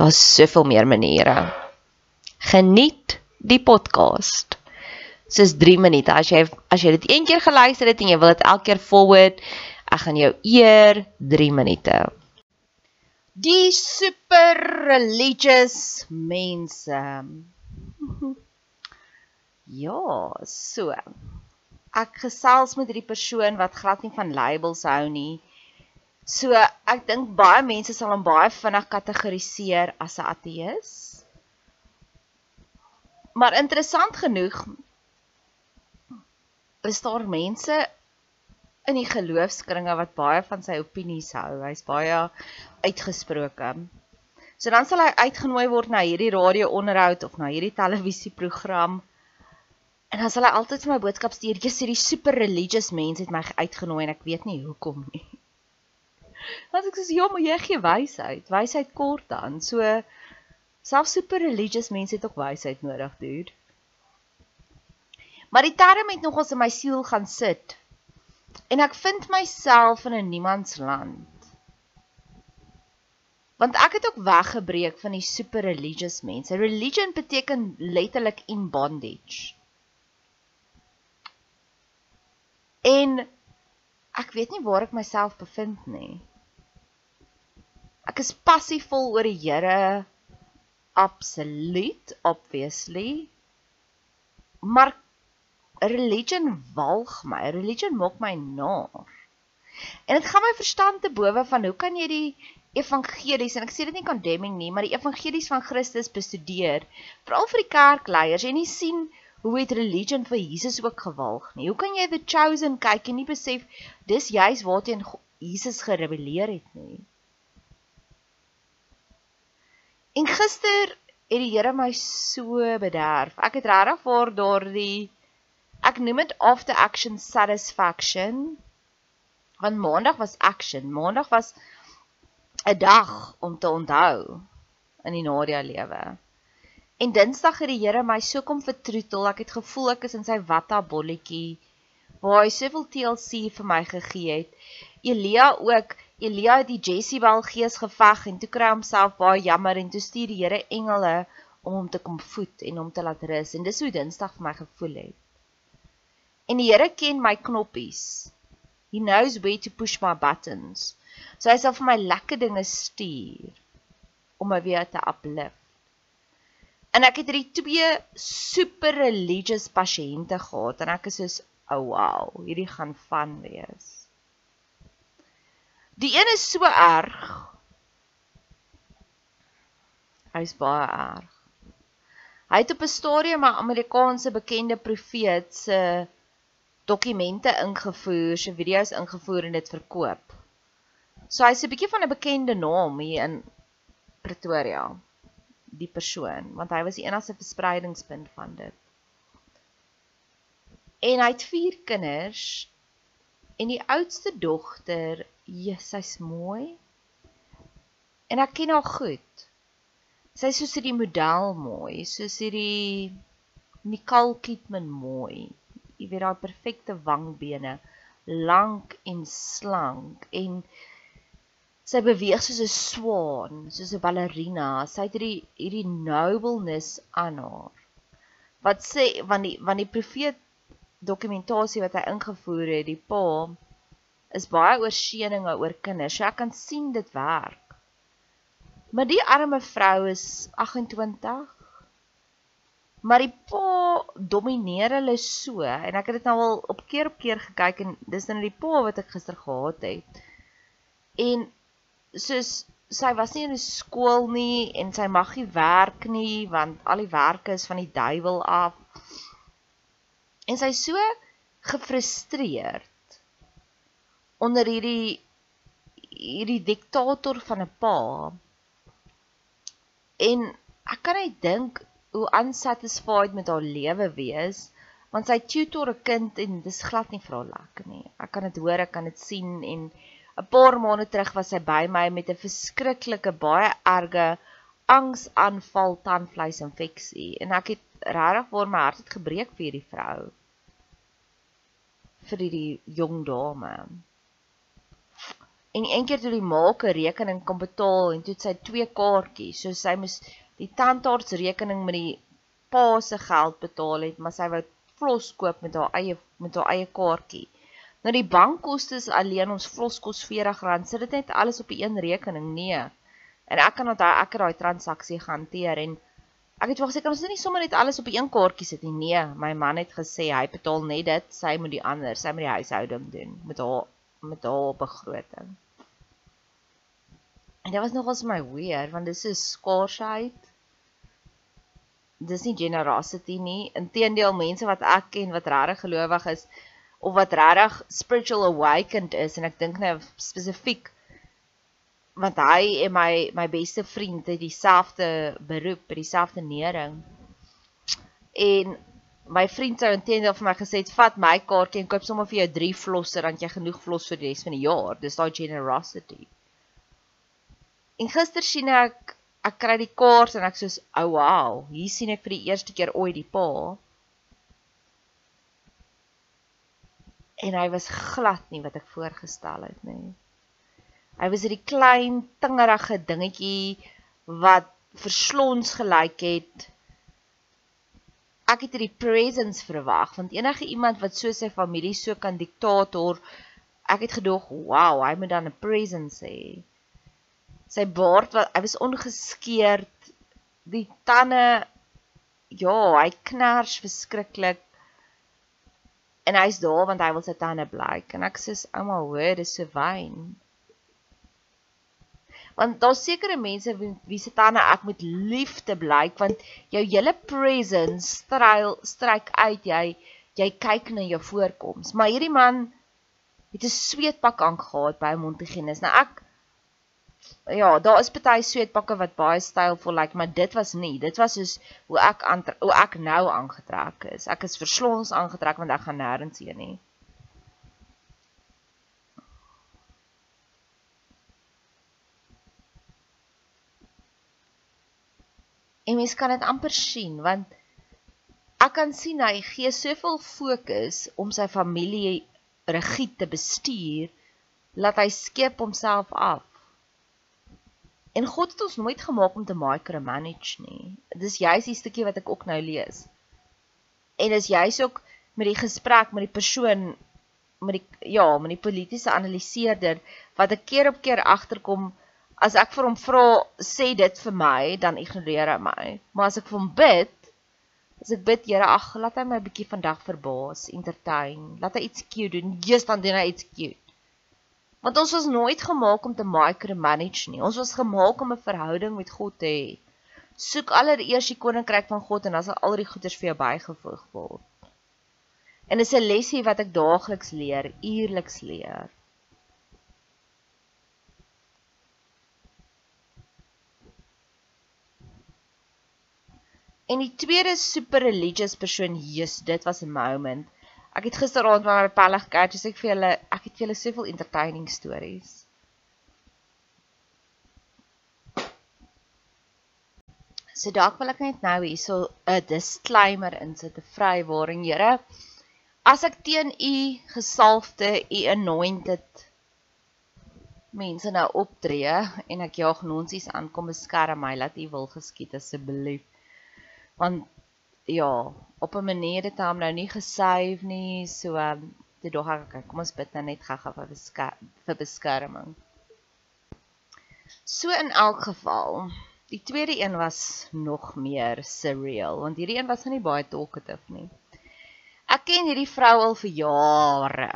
Daar's soveel meer maniere. Geniet die podcast. Dis 3 minute. As jy as jy dit een keer geluister het en jy wil dit elke keer forward, ek gaan jou eer 3 minute. Die super religious mense. Ja, so. Ek gesels met hierdie persoon wat glad nie van labels hou nie. So ek dink baie mense sal hom baie vinnig kategoriseer as 'n ateïs. Maar interessant genoeg is daar mense in die geloofskringe wat baie van sy opinies hou. Hy's baie uitgesproke. So dan sal hy uitgenooi word na hierdie radio-onderhoud of na hierdie televisieprogram. En dan sal hy altyd vir my boodskap stuur: "Jy's hierdie super religious mense het my uitgenooi en ek weet nie hoekom nie." Want ek sê ja, maar jy gee wysheid. Wysheid kort dan. So selfs super religious mense het ook wysheid nodig, dude. Maar die term het nogals in my siel gaan sit. En ek vind myself in 'n niemandsland. Want ek het ook weggebreek van die super religious mense. Religion beteken letterlik in bondage. En ek weet nie waar ek myself bevind nie. Ek is passievol oor die Here. Absoluut, obviously. Maar religion walg my. Religion maak my naar. En dit gaan my verstand te bowe van hoe kan jy die evangelies en ek sê dit nie condemning nie, maar die evangelies van Christus bestudeer, veral vir die kerkleiers en nie sien hoe het religion vir Jesus ook gewalg nie. Hoe kan jy the chosen kyk en nie besef dis juis waarteen Jesus gerebelleer het nie? En gister het die Here my so bederf. Ek het regtig vir daardie ek noem dit after action satisfaction. Want maandag was action. Maandag was 'n dag om te onthou in die Nadia lewe. En Dinsdag het die Here my so kom vertroetel, ek het gevoel ek is in sy watta bolletjie waar hy soveel TLC vir my gegee het. Elia ook, Elia het die Jezebel gees geveg en toe kry homself baie jammer en toe stuur die Here engele om hom te kom voed en hom te laat rus en dis hoe Dinsdag vir my gevoel het. En die Here ken my knoppies. He knows where to push my buttons. So hy sal vir my lekker dinge stuur om my weer te uplift. En ek het hierdie twee super religious pasiënte gehad en ek is soos, "Oh wow, hierdie gaan van wees." Die een is so erg. Hy's baie erg. Hy het op 'n stadium 'n Amerikaanse bekende profeet se dokumente ingevoer, se video's ingevoer en dit verkoop. So hy's 'n bietjie van 'n bekende naam hier in Pretoria die persoon want hy was die enigste verspreidingspunt van dit. En hy het vier kinders en die oudste dogter, sy's mooi. En ek ken haar goed. Sy's soos hierdie model mooi, soos hierdie Nicole Kidman mooi. Jy weet haar perfekte wangbene, lank en slank en Sy beweeg soos 'n swaan, soos 'n ballerina. Sy het hierdie hierdie nobleness aan haar. Wat sê van die van die profeet dokumentasie wat hy ingevoer het, die pa is baie oor seëninge oor kinders. So ek kan sien dit werk. Maar die arme vrou is 28. Maar die pa domineer hulle so en ek het dit nou al op keer op keer gekyk en dis nou die pa wat ek gister gehad het. En soos sy was nie in 'n skool nie en sy mag nie werk nie want al die werke is van die duiwel af. En sy so gefrustreerd onder hierdie hierdie diktator van 'n pa. En ek kan net dink hoe unsatisfied met haar lewe wees want sy tutor 'n kind en dis glad nie vir haar lekker nie. Ek kan dit hoor, ek kan dit sien en 'n paar maande terug was sy by my met 'n verskriklike baie erge angsaanval tandvleisinfeksie en ek het regtig waar my hart het gebreek vir hierdie vrou vir hierdie jong dame. En een keer toe die maak 'n rekening kom betaal en toe sy twee kaartjies, so sy moes die tandarts rekening met die pa se geld betaal het, maar sy wou vlos koop met haar eie met haar eie kaartjie. Nou die bankkoste is alleen ons vlos kos R40. Sit dit net alles op 'n een rekening? Nee. En ek kan onthou ek het daai transaksie gehanteer en ek het wou gesê kan ons nie sommer net alles op 'n een kaartjie sit nie. Nee, my man het gesê hy betaal net dit, sy moet die ander, sy moet die huishouding doen met haar met haar begroting. En dit was nogals my weird want dis 'n skaarsheid. Dis nie generosity nie. Inteendeel mense wat ek ken wat regtig gelowig is, of wat regtig spiritual awakened is en ek dink nou spesifiek want hy en my my beste vriend het dieselfde beroep, dieselfde nering. En my vriend sou intendeel vir my gesê het, "Vat my kaartjie en koop sommer vir jou 3 flosse dan jy genoeg flos vir die res van die jaar." Dis daai generosity. En gister sien ek ek kry die kaart en ek sê, "O oh, wow, hier sien ek vir die eerste keer ooit die pa." en hy was glad nie wat ek voorgestel het nie. Hy was hierdie klein tingerige dingetjie wat verslons gelyk het. Ek het hierdie presence verwag want enige iemand wat so sy familie so kan diktator, ek het gedog, "Wow, hy moet dan 'n presence hê." Sy baard wat hy was ongeskeerd, die tande ja, hy knars verskriklik en hy's daar want hy wil sy tande blyk en ek sê ouma hoor dis so wyn want daar's sekere mense wie, wie se tande ek moet liefde blyk want jou hele presence stryl stryk uit jy jy kyk na jou voorkoms maar hierdie man het 'n sweetpak aangegaan by 'n Montigenes nou ek ja, daar is baie sweetpakke wat baie stylvol lyk, like, maar dit was nie. Dit was soos hoe ek hoe ek nou aangetrek is. Ek is verslons aangetrek want ek gaan nêrens heen nie. En mens kan dit amper sien want ek kan sien hy gee soveel fokus om sy familie regiet te bestuur laat hy skep homself af. En God het ons nooit gemaak om te micromanage nie. Dis juist die stukkie wat ek ook nou lees. En dis juist ook met die gesprek met die persoon met die ja, met die politieke analiseerder wat ek keer op keer agterkom as ek vir hom vra sê dit vir my, dan ignoreer hy my. Maar as ek vir hom bid, as ek bid, Here, ag, laat hy my 'n bietjie vandag verbaas, entertain, laat hy iets cute doen, just dan doen hy iets cute. Want ons was nooit gemaak om te micromanage nie. Ons was gemaak om 'n verhouding met God te hê. Soek allereers die koninkryk van God en dan sal al die goeders vir jou bygevoeg word. En dis 'n lesie wat ek daagliks leer, uierliks leer. En die tweede super religious persoon, Jesus, dit was 'n moment. Ek het gisteraand met my pelle gekyk, so ek vir julle, ek het julle soveel entertaining stories. So dalk wil ek net nou hierso 'n disclaimer insit, 'n vrywaring, Here. As ek teen u gesalfde, u anointed mense nou optree en ek jaag nonsies aan, kom beskerm my, laat u wil geskied asseblief want ja, op 'n manier het hom nou nie gesave nie, so um, dit dog ek kom ons bid nou net gou-gou vir beskerm, vir beskerming. So in elk geval, die tweede een was nog meer surreal, want hierdie een was nie baie talkative nie. Ek ken hierdie vrou al vir jare.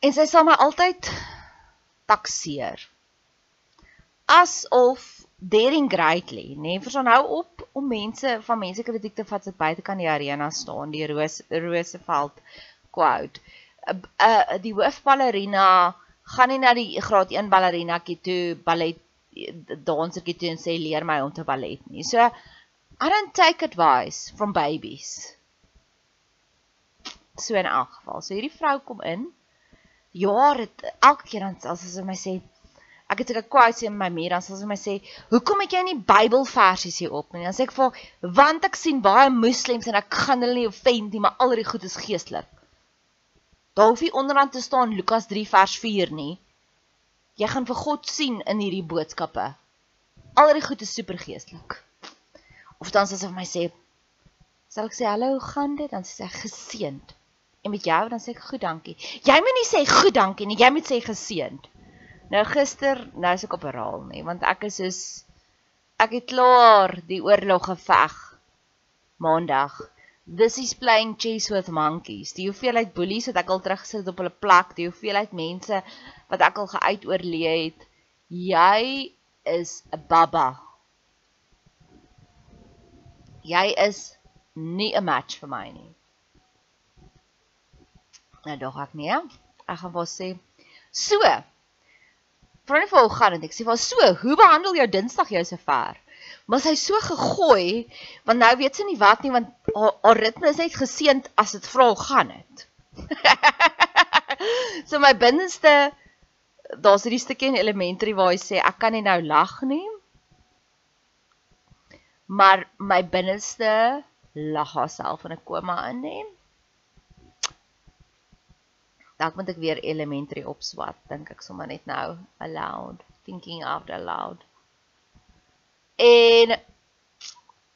En sy sal my altyd takseer. Asof daring greatly, nê? Nee, Verstaan hou op om mense van mense kritiek te vat wat buite kan die arena staan, die Roos Roosevelt quote. Uh, uh die hoofballerina gaan nie na die graad 1 ballerina toe ballet dansertjie toe en sê leer my om te ballet nie. So I don't take advice from babies. So in elk geval, so hierdie vrou kom in. Ja, dit elke keer dan as sy my sê ek het 'n quote in my muur dan sal sy my sê, "Hoekom het jy nie Bybelversies hier op nie?" Dan sê ek vir, "Want ek sien baie moslems en ek gaan hulle nie offend nie, maar al die goed is geestelik." Daar hoef nie onderaan te staan Lukas 3 vers 4 nie. Jy gaan vir God sien in hierdie boodskappe. Al die goed is supergeestelik. Of dan sal sy vir my sê, sal ek sê, "Hallo, hoe gaan dit?" Dan sê sy, "Geseënd." En met jou dan sê ek, "Goed, dankie." Jy moet nie sê goed, dankie nie, jy moet sê geseënd. Nou gister, nou is ek op herhaal nie, want ek is soos ek het klaar die oorlog geveg maandag. This is playing chess with monkeys. Die hoeveelheid bullies wat ek al teruggesit op hulle plek, die hoeveelheid mense wat ek al geuitoorlee het. Jy is 'n baba. Jy is nie 'n match vir my nie. Nou dog ek nie. Ek gaan vir sê so vra net vir hoe gaan dit? Ek sê vir so, hoe behandel jou Dinsdag jou sover? Maar sy so gegooi, want nou weet sy nie wat nie want haar, ritme is net geseend as dit vra hoe gaan dit. so my binneste daar's hierdie stukkie in elementary waar hy sê ek kan nie nou lag nie. Maar my binneste lag haarself in 'n koma in neem dalk moet ek weer elementary opswat dink ek sommer net nou aloud thinking out aloud. En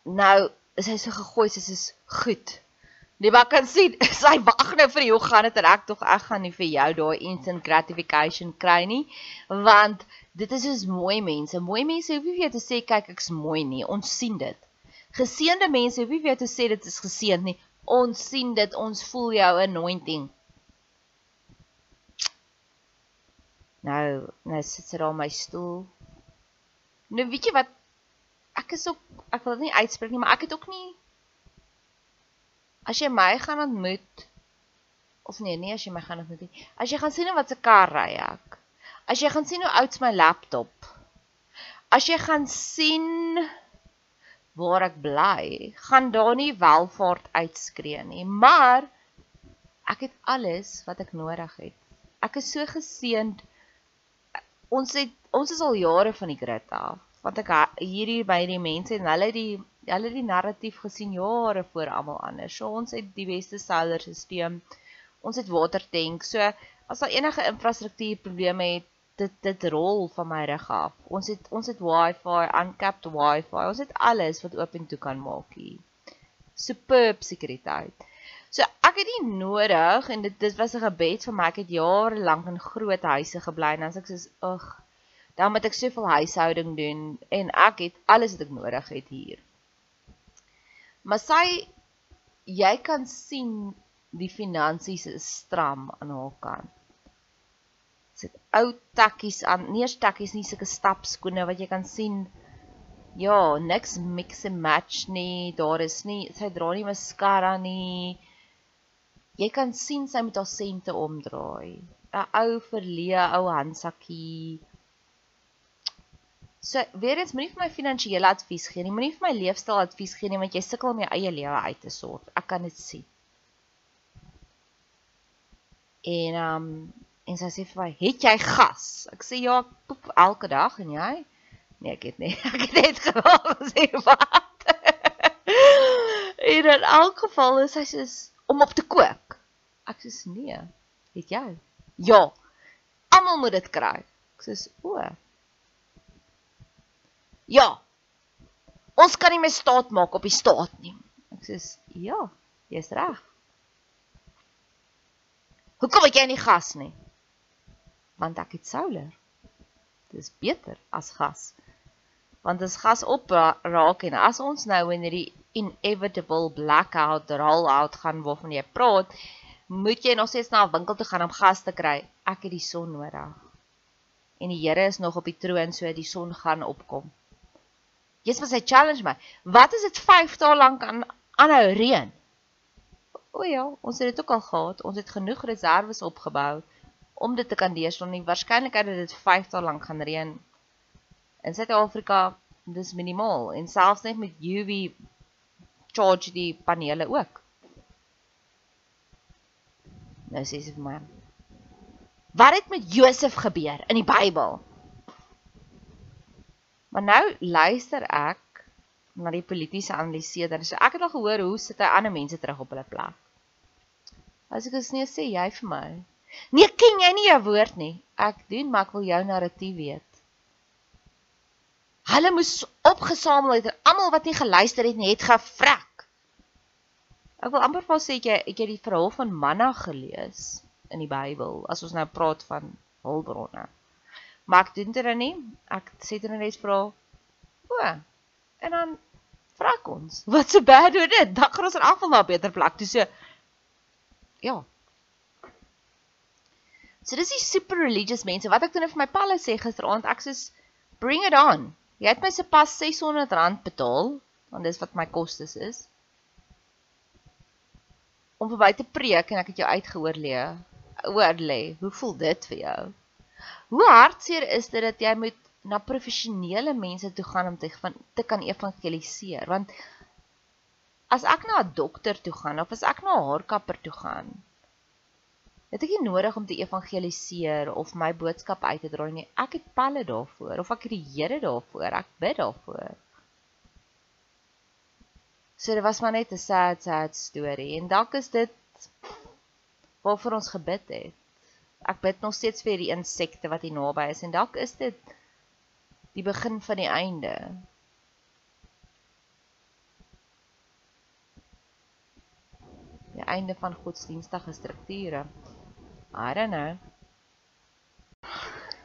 nou is hy so gegooi sy is goed. Nee maar kan sien sy wag nou vir jou gaan dit en ek tog ek gaan nie vir jou daai instant gratification kry nie want dit is soos mooi mense. Mooi mense hoef nie vir jou te sê kyk ek's mooi nie. Ons sien dit. Geseënde mense hoef nie vir jou te sê dit is geseënd nie. Ons sien dit ons voel jou anointing Nou, nou sit sy daar op my stoel. Nou weet jy wat? Ek is op ek wil dit nie uitspreek nie, maar ek het ook nie As jy my gaan ontmoet of nee, nee, as jy my gaan ontmoet nie. As jy gaan sien wat se kar ry ek. As jy gaan sien hoe oud my laptop. As jy gaan sien waar ek bly, gaan daar nie welvaart uitskree nie, maar ek het alles wat ek nodig het. Ek is so geseënd ons het ons is al jare van die grid af. wat ek hierdie by die mense en hulle die hulle die narratief gesien jare voor almal anders. So ons het die beste solarstelsel. Ons het watertank. So as daar enige infrastruktuurprobleme het, dit dit rol van my rug af. Ons het ons het wifi, uncapped wifi. Ons het alles wat oop en toe kan maak hier. Superb sekuriteit. So ek het nie nodig en dit dit was 'n gebed vir my. Ek het jare lank in groot huise gebly en as ek soos ag dan moet ek soveel huishouding doen en ek het alles wat ek nodig het hier. Maar sy jy kan sien die finansies is stram aan haar kant. Sit ou takkies aan, nie eers takkies nie, sulke stapskoene wat jy kan sien. Ja, niks mix and match nie. Daar is nie sy dra nie mascara nie. Jy kan sien sy moet haar sente omdraai. 'n Ou verlee ou handsakkie. So weer eens moenie vir my finansiële advies gee nie. Moenie vir my leefstyl advies gee nie want jy sukkel om jou eie lewe uit te sort. Ek kan dit sien. En ehm um, en sy sê vir my, "Het jy gas?" Ek sê, "Ja, poep elke dag en jy?" Nee, ek het nie. Ek het net gewoon sê wat. en in elk geval is hy sê om op te kook. Ek sê, "Nee, het jy?" Ja. Almal moet dit kry. Ek sê, "O." Ja. Ons kan nie meer staat maak op die staat nie. Ek sê, "Ja, jy's reg." Hoekom het jy nie gas nie? Want ek het solar. Dis beter as gas. Want as gas opraak en as ons nou in hierdie inevitable blackout rollout gaan waarvan jy praat, moet jy nog steeds na 'n winkel toe gaan om gas te kry. Ek het die son nodig. En die Here is nog op die troon, so die son gaan opkom. Jesus sê challenge my. Wat is dit 5 dae lank aan aanhou reën? O ja, ons het dit ook al gehad. Ons het genoeg reserves opgebou om dit te kan deurstaan. Die waarskynlikheid dat dit 5 dae lank gaan reën in Suid-Afrika dis minimaal en selfs net met UV charge die panele ook. Nou sê sy vir my. Wat het met Josef gebeur in die Bybel? Maar nou luister ek na die politieke analiseerder. So ek het al gehoor hoe sit hy ander mense terug op hulle plek. As ek gesnee sê jy vir my. Nee, ken jy nie jou woord nie. Ek doen, maar ek wil jou narratief weet. Hulle moes opgesamel het en almal wat nie geluister het nie, het gevrek. Ek wil amper vas sê jy het jy die verhaal van manna gelees in die Bybel as ons nou praat van hulpbronne. Maar ek doen dit dan nie. Ek sê dit net vra. O, En dan vra ek ons, wat so bad doen dit? Dan gaan ons in afval na 'n beter plek toe. So ja. So dis die super religious mense. Wat ek toe net vir my palle sê gisteraand, ek sê bring it on. Jy het my se pas R600 betaal, want dis wat my kostes is. Om verby te preek en ek het jou uitgehoor lê. Hoor lê, hoe voel dit vir jou? Hoe hartseer is dit dat jy moet na professionele mense toe gaan om te van te kan evangeliseer want as ek na 'n dokter toe gaan of as ek na 'n haarkapper toe gaan het ek nie nodig om te evangeliseer of my boodskap uit te dra nie ek het palle daarvoor of ek het die Here daarvoor ek bid daarvoor so dit was maar net 'n sad sad storie en dalk is dit waarvoor ons gebid het ek bid nog steeds vir die insekte wat hier naby is en dalk is dit die begin van die einde. Die einde van godsdienstige strukture. I don't know.